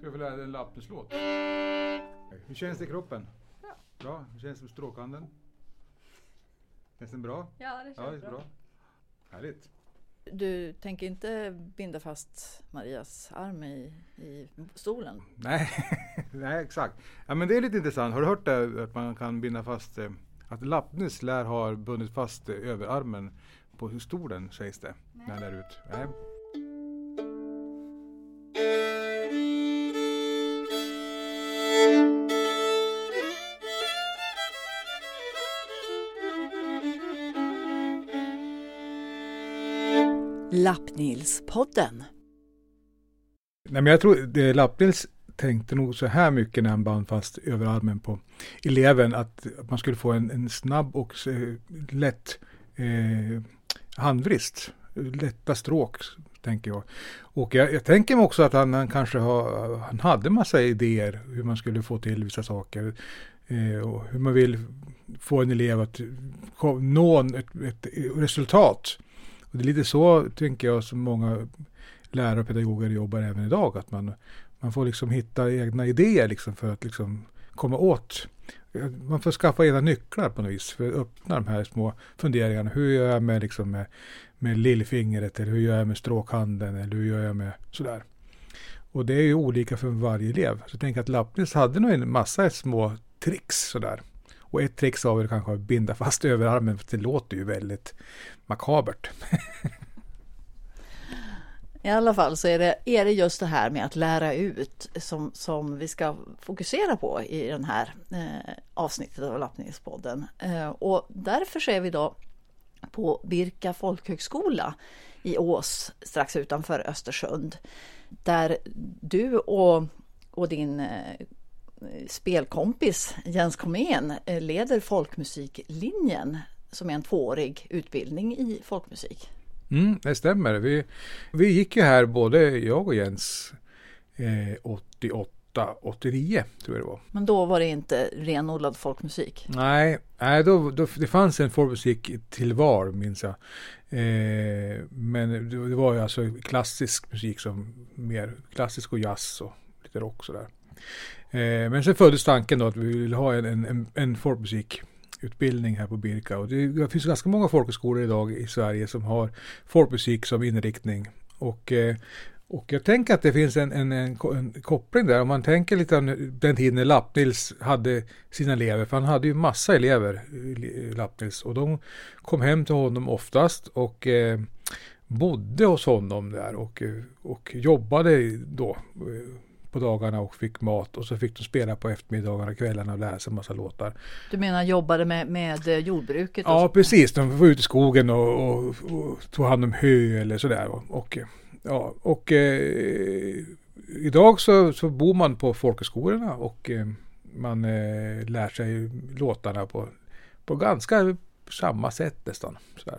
Ska jag få lära dig en Lappneslåt? Hur känns det i kroppen? Bra. Bra. Hur känns det med stråkanden? Känns den bra? Ja, det känns Ja, det är bra. bra. Härligt. Du tänker inte binda fast Marias arm i, i stolen? Nej, nej exakt. Ja, men det är lite intressant. Har du hört det att man kan binda fast eh, att Lappnes lär ha bundit fast eh, överarmen på stolen sägs det. När han lär ut. Nej. Lappnilspodden. Nej men jag tror det Lappnils tänkte nog så här mycket när han band fast överarmen på eleven att man skulle få en, en snabb och lätt eh, handvrist. Lätta stråk tänker jag. Och jag, jag tänker mig också att han, han kanske har, han hade massa idéer hur man skulle få till vissa saker. Eh, och hur man vill få en elev att nå ett, ett resultat. Och det är lite så tänker jag som många lärare och pedagoger jobbar även idag. Att man, man får liksom hitta egna idéer liksom för att liksom komma åt. Man får skaffa egna nycklar på något vis för att öppna de här små funderingarna. Hur gör jag med, liksom med, med lillfingret eller hur gör jag med stråkhanden eller hur gör jag med sådär. Och det är ju olika för varje elev. Så jag tänker att Lappnäs hade nog en massa små tricks sådär. Och ett trick var väl kanske att binda fast överarmen för det låter ju väldigt makabert. I alla fall så är det, är det just det här med att lära ut som, som vi ska fokusera på i den här eh, avsnittet av Lappningspodden. Eh, och därför så är vi idag på Birka folkhögskola i Ås strax utanför Östersund. Där du och, och din eh, spelkompis Jens Komén eh, leder folkmusiklinjen som är en tvåårig utbildning i folkmusik. Mm, det stämmer. Vi, vi gick ju här, både jag och Jens, eh, 88, 89 tror jag det var. Men då var det inte renodlad folkmusik. Nej, nej då, då, det fanns en folkmusik till var, minns jag. Eh, men det, det var ju alltså klassisk musik som mer klassisk och jazz och lite rock sådär. Eh, men sen föddes tanken då att vi ville ha en, en, en, folkmusikutbildning här på Birka. Och det, det finns ganska många folkhögskolor idag i Sverige som har folkmusik som inriktning. Och, eh, och jag tänker att det finns en, en, en, en koppling där. Om man tänker lite om den tiden när Lappnils hade sina elever. För han hade ju massa elever, eh, Lappnils. Och de kom hem till honom oftast. Och eh, bodde hos honom där. Och, och jobbade då eh, på dagarna och fick mat. Och så fick de spela på eftermiddagarna kvällarna och lära sig massa låtar. Du menar jobbade med, med eh, jordbruket? Ja, precis. De var ute i skogen och, och, och tog hand om hö eller sådär. Och, och, ja, och eh, idag så, så bor man på folkhögskolorna och eh, man eh, lär sig låtarna på, på ganska samma sätt nästan. Sådär.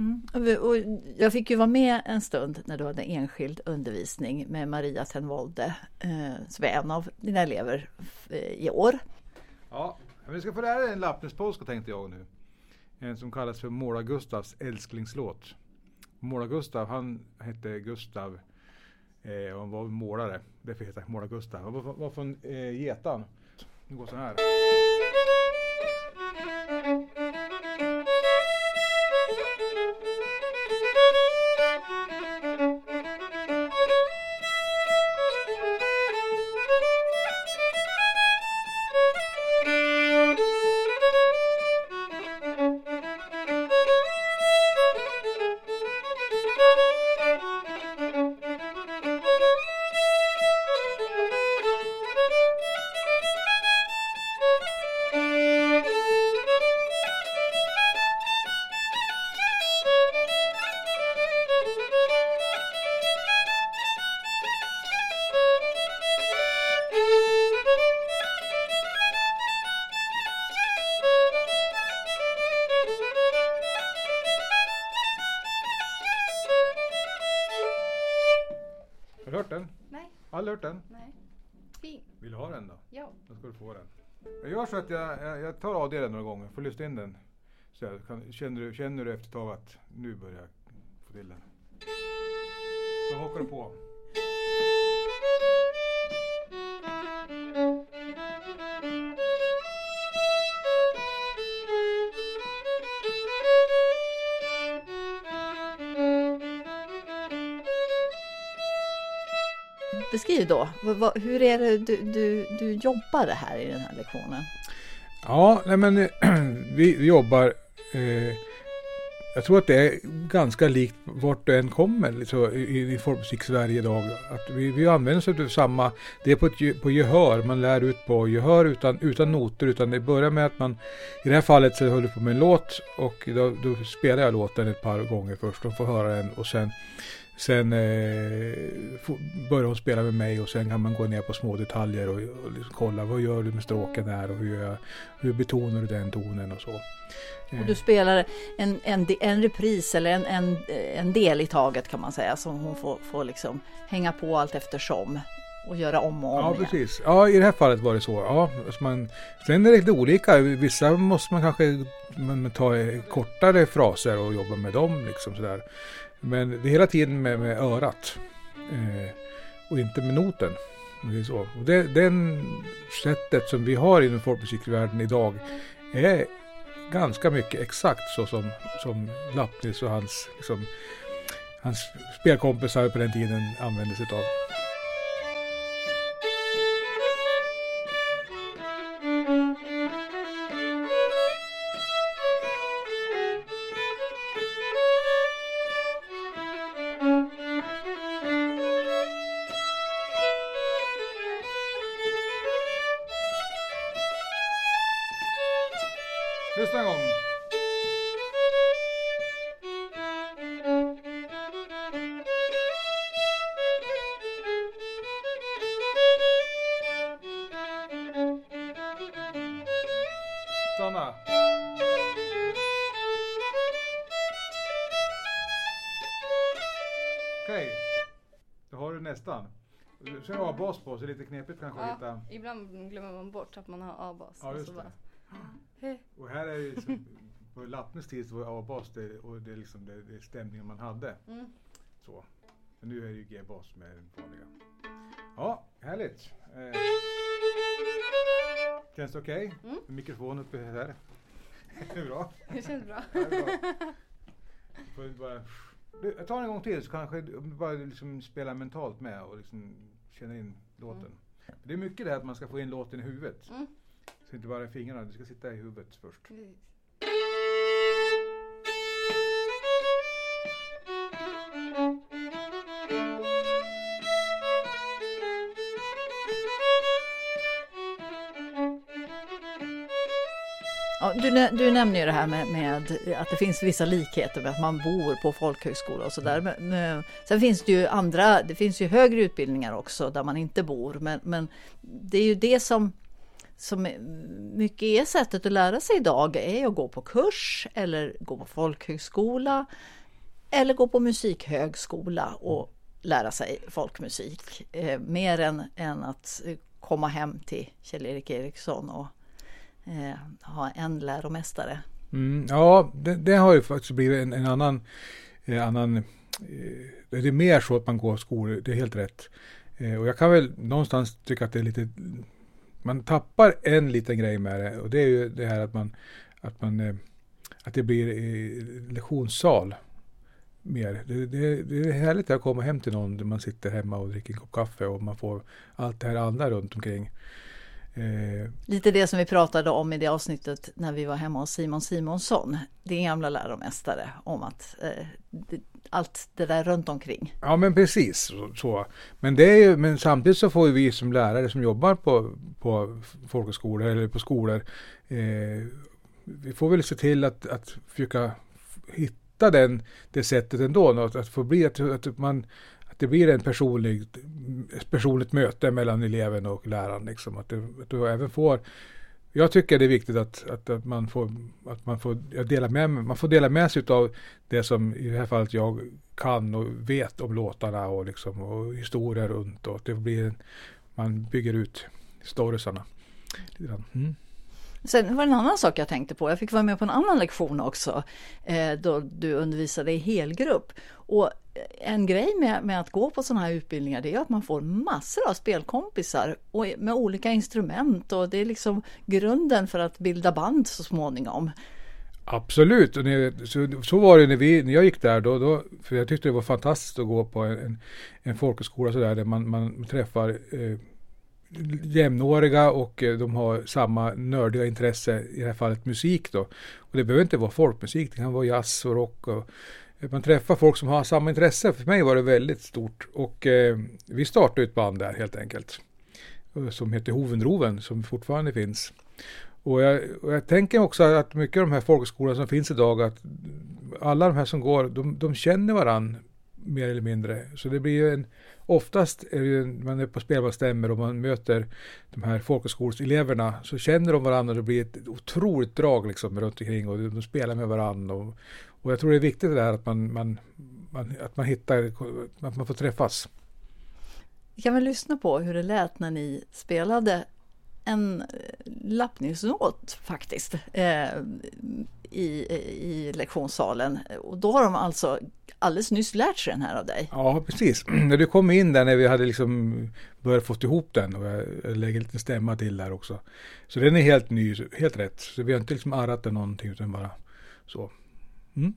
Mm. Och jag fick ju vara med en stund när du hade enskild undervisning med Maria Tenvolde, eh, som är en av dina elever i år. Ja, men vi ska få lära dig en lappnespolska tänkte jag nu. En som kallas för Måla Gustavs älsklingslåt. Måla Gustav, han hette Gustav eh, och han var målare. Därför heter han Måla Gustav. Han var, var från eh, Getan. Det går så här. Nej, Aldrig hört den? nej. Fin. Vill du ha den då? Ja. Då ska du få den. Jag gör så att jag, jag, jag tar av dig den några gånger, får lyssna in den. Så jag kan, känner, du, känner du efter ett tag att nu börjar jag få till den. Så hakar du på. Beskriv då, hur är det du, du, du jobbar det här i den här lektionen? Ja, nej men eh, vi, jobbar eh, jag tror att det är ganska likt vart du än kommer så, i, i folkmusik Sverige idag. Att vi, vi använder oss av samma, det är på, ett, på gehör, man lär ut på gehör utan, utan noter. Utan det börjar med att man, i det här fallet så höll du på med en låt och då, då spelar jag låten ett par gånger först. De får höra den och sen Sen eh, börjar hon spela med mig och sen kan man gå ner på små detaljer och, och liksom kolla vad gör du med stråken här och hur, jag, hur betonar du den tonen och så. Och du spelar en, en, en repris eller en, en, en del i taget kan man säga som hon får, får liksom hänga på allt eftersom och göra om och om Ja, precis. Ja, i det här fallet var det så. Ja, alltså man, sen är det lite olika. Vissa måste man kanske man, ta kortare fraser och jobba med dem liksom sådär. Men det är hela tiden med, med örat. Eh, och inte med noten. Det är så. Och det, den sättet som vi har inom folkmusikvärlden idag är ganska mycket exakt så som, som Lappnis och hans, liksom, hans spelkompisar på den tiden använde sig av. Stanna. Okej, då har du nästan. Sen har A-bas på så det är lite knepigt kanske att hitta. Ja, ibland glömmer man bort att man har A-bas. Ja, och just det. bara. Och här är det liksom, på Lappnes tid så var A-bas det, och det är liksom det, det är stämningen man hade. Mm. Så. Men nu är det ju G-bas med den vanliga. Ja, härligt. Eh, känns det okej? Mm. Mikrofon uppe här. Det är bra. Det känns bra. Ja, det är bra. Du, jag tar en gång till så kanske du bara liksom spela mentalt med och liksom känna in låten. Det är mycket det här att man ska få in låten i huvudet. Mm. Så inte bara i fingrarna, det ska sitta i huvudet först. Precis. Ja, du, du nämner ju det här med, med att det finns vissa likheter med att man bor på folkhögskola och sådär. Sen finns det ju andra, det finns ju högre utbildningar också där man inte bor. Men, men det är ju det som, som är- mycket är sättet att lära sig idag är att gå på kurs eller gå på folkhögskola eller gå på musikhögskola och lära sig folkmusik. Eh, mer än, än att eh, komma hem till Kjell-Erik Eriksson och eh, ha en läromästare. Mm, ja, det, det har ju faktiskt blivit en, en annan, eh, annan eh, det är mer så att man går skolor, det är helt rätt. Eh, och jag kan väl någonstans tycka att det är lite, man tappar en liten grej med det och det är ju det här att man, att man, eh, att det blir eh, lektionssal mer. Det, det, det är härligt att komma hem till någon där man sitter hemma och dricker en kopp kaffe och man får allt det här andra runt omkring. Eh, Lite det som vi pratade om i det avsnittet när vi var hemma hos Simon Simonsson, din gamla läromästare, om att eh, det, allt det där runt omkring. Ja men precis så. Men, det är ju, men samtidigt så får vi som lärare som jobbar på, på folkhögskolor eller på skolor eh, vi får väl se till att, att försöka hitta den, det sättet ändå. Att, att få bli att, att man det blir en personlig, ett personligt möte mellan eleven och läraren. Liksom. Att, du, att du även får jag tycker det är viktigt att, att, att man får, att man får, dela med, man får dela med sig av det som i det här fallet jag kan och vet om låtarna och, liksom, och historier runt och att det blir man bygger ut storiesarna. Mm. Sen var det en annan sak jag tänkte på. Jag fick vara med på en annan lektion också eh, då du undervisade i helgrupp. Och en grej med, med att gå på sådana här utbildningar det är att man får massor av spelkompisar och med olika instrument och det är liksom grunden för att bilda band så småningom. Absolut, och det, så, så var det när, vi, när jag gick där. Då, då, för jag tyckte det var fantastiskt att gå på en, en, folkhögskola sådär, där man, man träffar eh, jämnåriga och eh, de har samma nördiga intresse, i det här fallet musik då. Och det behöver inte vara folkmusik, det kan vara jazz och rock. Och, man träffar folk som har samma intresse. För mig var det väldigt stort och eh, vi startade ett band där helt enkelt. Eh, som heter Hovenroven som fortfarande finns. Och jag, och jag, tänker också att mycket av de här folkhögskolorna som finns idag, att alla de här som går, de, de känner varann mer eller mindre. Så det blir ju en, oftast är det ju, man är på spelmansstämmor och man möter de här folkhögskolseleverna så känner de varandra och det blir ett otroligt drag liksom runt omkring och de, spelar med varandra. Och, och jag tror det är viktigt det där att man, man, man, att man hittar, att man får träffas. Vi kan väl lyssna på hur det lät när ni spelade en eh, lappningslåt faktiskt eh, i, eh, i lektionssalen. Och då har de alltså alldeles nyss lärt sig den här av dig. Ja, precis. När du kom in där när vi hade liksom börjat få ihop den och jag lägger lite stämma till där också. Så den är helt ny, helt rätt. Så vi har inte liksom arrat den någonting utan bara så. Mm.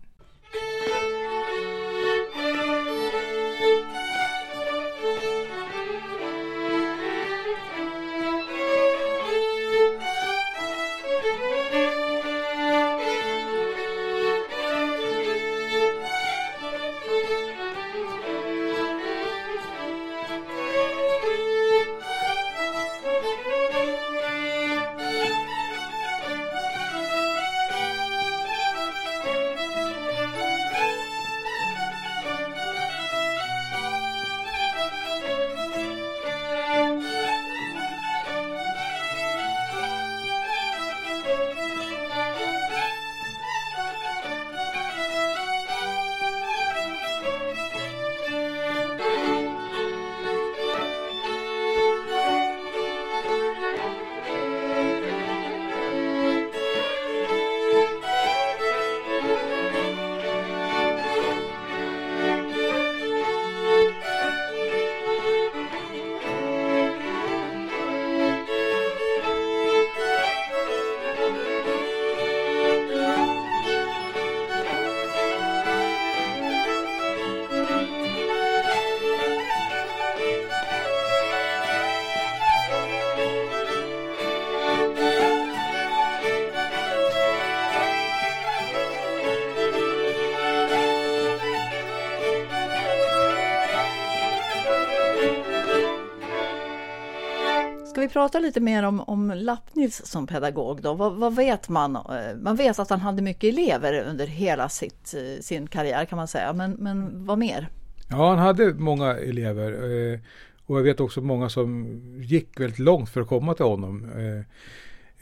Vi prata lite mer om, om Lappnils som pedagog då? Vad, vad, vet man? Eh, man vet att han hade mycket elever under hela sitt, eh, sin karriär kan man säga, men, men vad mer? Ja, han hade många elever eh, och jag vet också många som gick väldigt långt för att komma till honom.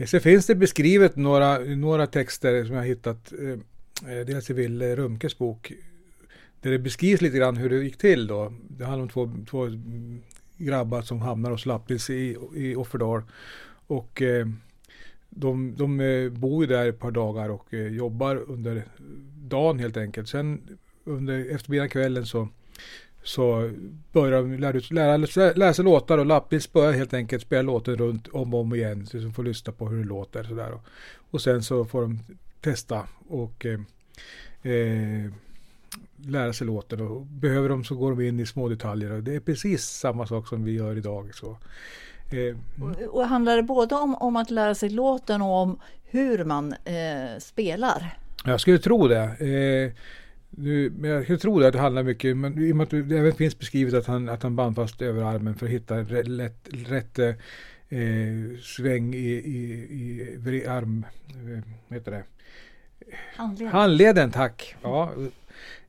Sen finns det beskrivet några, några texter som jag hittat, dels i Ville Rumkes bok, där det beskrivs lite grann hur det gick till då. Det handlar om två, två grabbar som hamnar hos Lappis i, i Offerdal. Och eh, de, de eh, bor ju där ett par dagar och eh, jobbar under dagen helt enkelt. Sen under eftermiddagen kvällen så så börjar de lära, lära, lära sig låtar och Lappis börjar helt enkelt spela låten runt om och om igen. Så de får lyssna på hur det låter. Sådär. Och, och sen så får de testa och eh, eh, lära sig låten och behöver de så går de in i små detaljer och det är precis samma sak som vi gör idag. Så. Eh, och, och handlar det både om, om att lära sig låten och om hur man eh, spelar? Jag skulle tro det. Eh, nu, jag skulle tro det att det handlar mycket, men i och med att det även finns beskrivet att han, att han band fast överarmen för att hitta rätt, rätt eh, sväng i, i, i arm, eh, heter det? Handleden. Handleden, tack. Ja,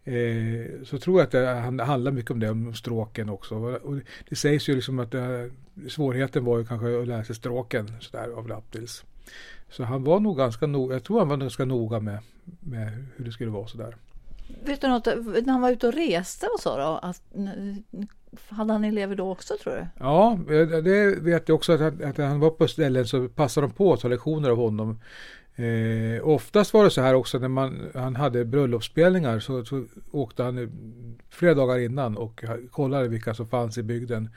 eh, så tror jag att det handlar mycket om det, om stråken också. Och det sägs ju liksom att det, svårigheten var ju kanske att lära sig stråken sådär av Laptils. Så han var nog ganska noga, jag tror han var ganska noga med, med hur det skulle vara sådär. Vet du något, när han var ute och reste och så då? Att, hade han elever då också tror du? Ja, det vet jag också att, att han var på ställen så passade de på att ta lektioner av honom. Eh, oftast var det så här också när man, han hade bröllopsspelningar så, så åkte han flera dagar innan och kollade vilka som fanns i bygden.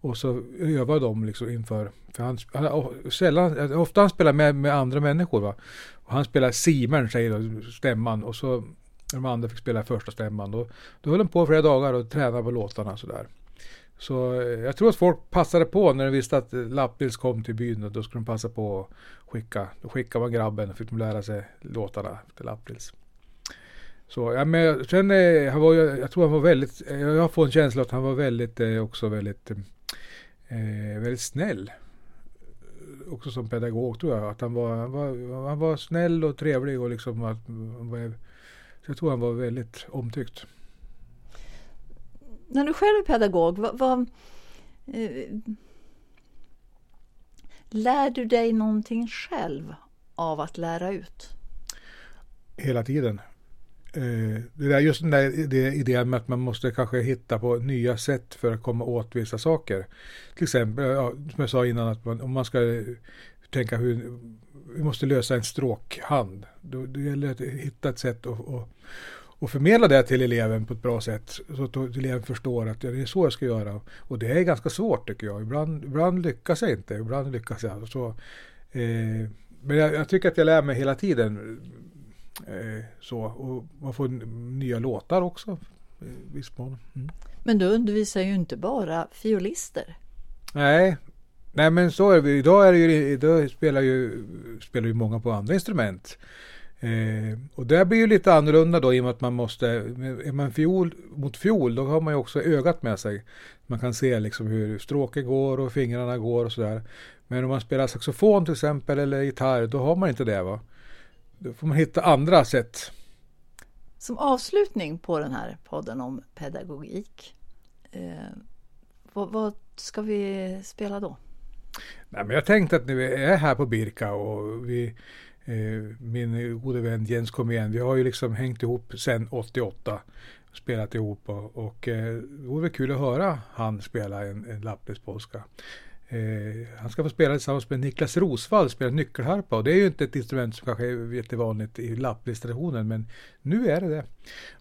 Och så övade de liksom inför, för han, han, sällan, eh, ofta han spelar med, med andra människor va. Och han spelar Simern säger då, stämman och så de andra fick spela första stämman. Då, då höll de på flera dagar och tränade på låtarna sådär. Så eh, jag tror att folk passade på när de visste att Lappnils kom till byn och då skulle de passa på att skicka. Då skickade man grabben och fick de lära sig låtarna till Lappnils. Så ja, men sen eh, han var jag, jag tror han var väldigt, eh, jag får en känsla att han var väldigt eh, också väldigt, eh, väldigt snäll. Också som pedagog tror jag. Att han var, han var, han var snäll och trevlig och liksom att, så jag tror han var väldigt omtyckt när du själv är pedagog, vad, vad eh, lär du dig någonting själv av att lära ut? Hela tiden. Eh, det där, just den där det, idén med att man måste kanske hitta på nya sätt för att komma åt vissa saker. Till exempel, ja, som jag sa innan, att man, om man ska tänka hur vi måste lösa en stråkhand. Då, det gäller att hitta ett sätt att, att och förmedla det till eleven på ett bra sätt så att eleven förstår att ja, det är så jag ska göra. Och det är ganska svårt tycker jag. Ibland, ibland lyckas jag inte, ibland lyckas jag. Så, eh, men jag, jag, tycker att jag lär mig hela tiden. Eh, så, och man får nya låtar också. Viss mån. Mm. Men du undervisar ju inte bara fiolister. Nej, Nej men så är det. Idag, är det ju, idag spelar, ju, spelar ju många på andra instrument. Eh, och det blir ju lite annorlunda då i och med att man måste, är man fiol mot fiol då har man ju också ögat med sig. Man kan se liksom hur stråken går och fingrarna går och sådär. Men om man spelar saxofon till exempel eller gitarr då har man inte det va. Då får man hitta andra sätt. Som avslutning på den här podden om pedagogik. Eh, vad, vad, ska vi spela då? Nej, men jag tänkte att när vi är här på Birka och vi Eh, min gode vän Jens kom igen. Vi har ju liksom hängt ihop sedan 88. Spelat ihop och, och eh, det vore kul att höra han spela en, en lappnäspolska. Eh, han ska få spela tillsammans med Niklas Rosvall, spela nyckelharpa och det är ju inte ett instrument som kanske är jättevanligt i lapplistraditionen men nu är det det.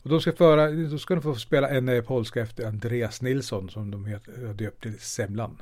Och de ska, föra, då ska de få spela en eh, polska efter Andreas Nilsson som de heter, döpt till Semlan.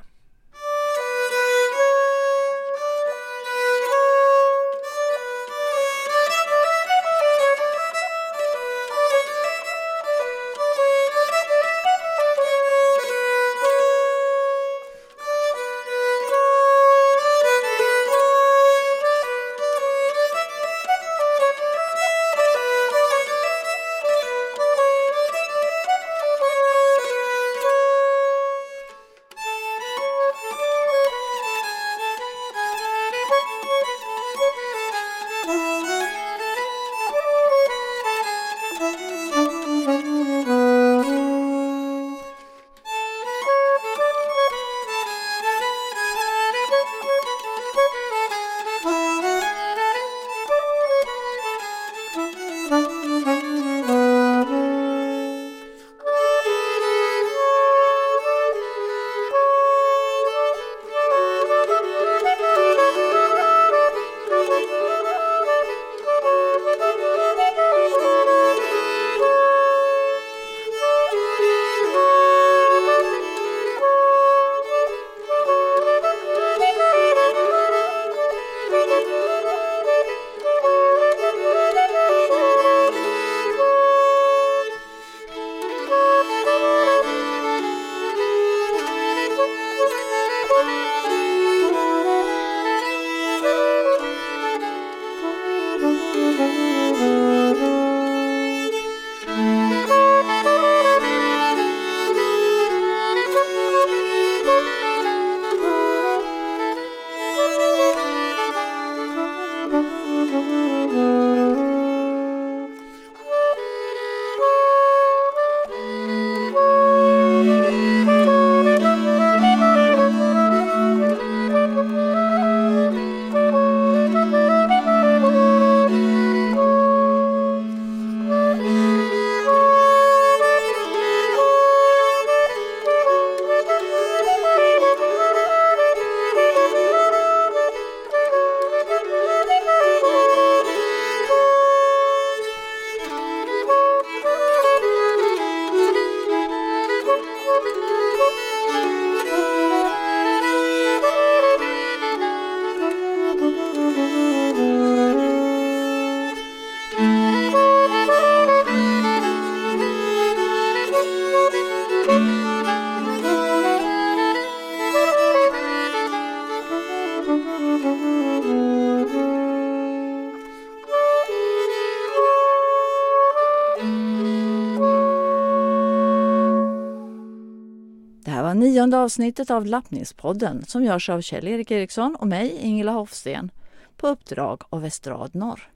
Nionde avsnittet av Lappningspodden som görs av Kjell-Erik Eriksson och mig, Ingela Hofsten, på uppdrag av Estrad Norr.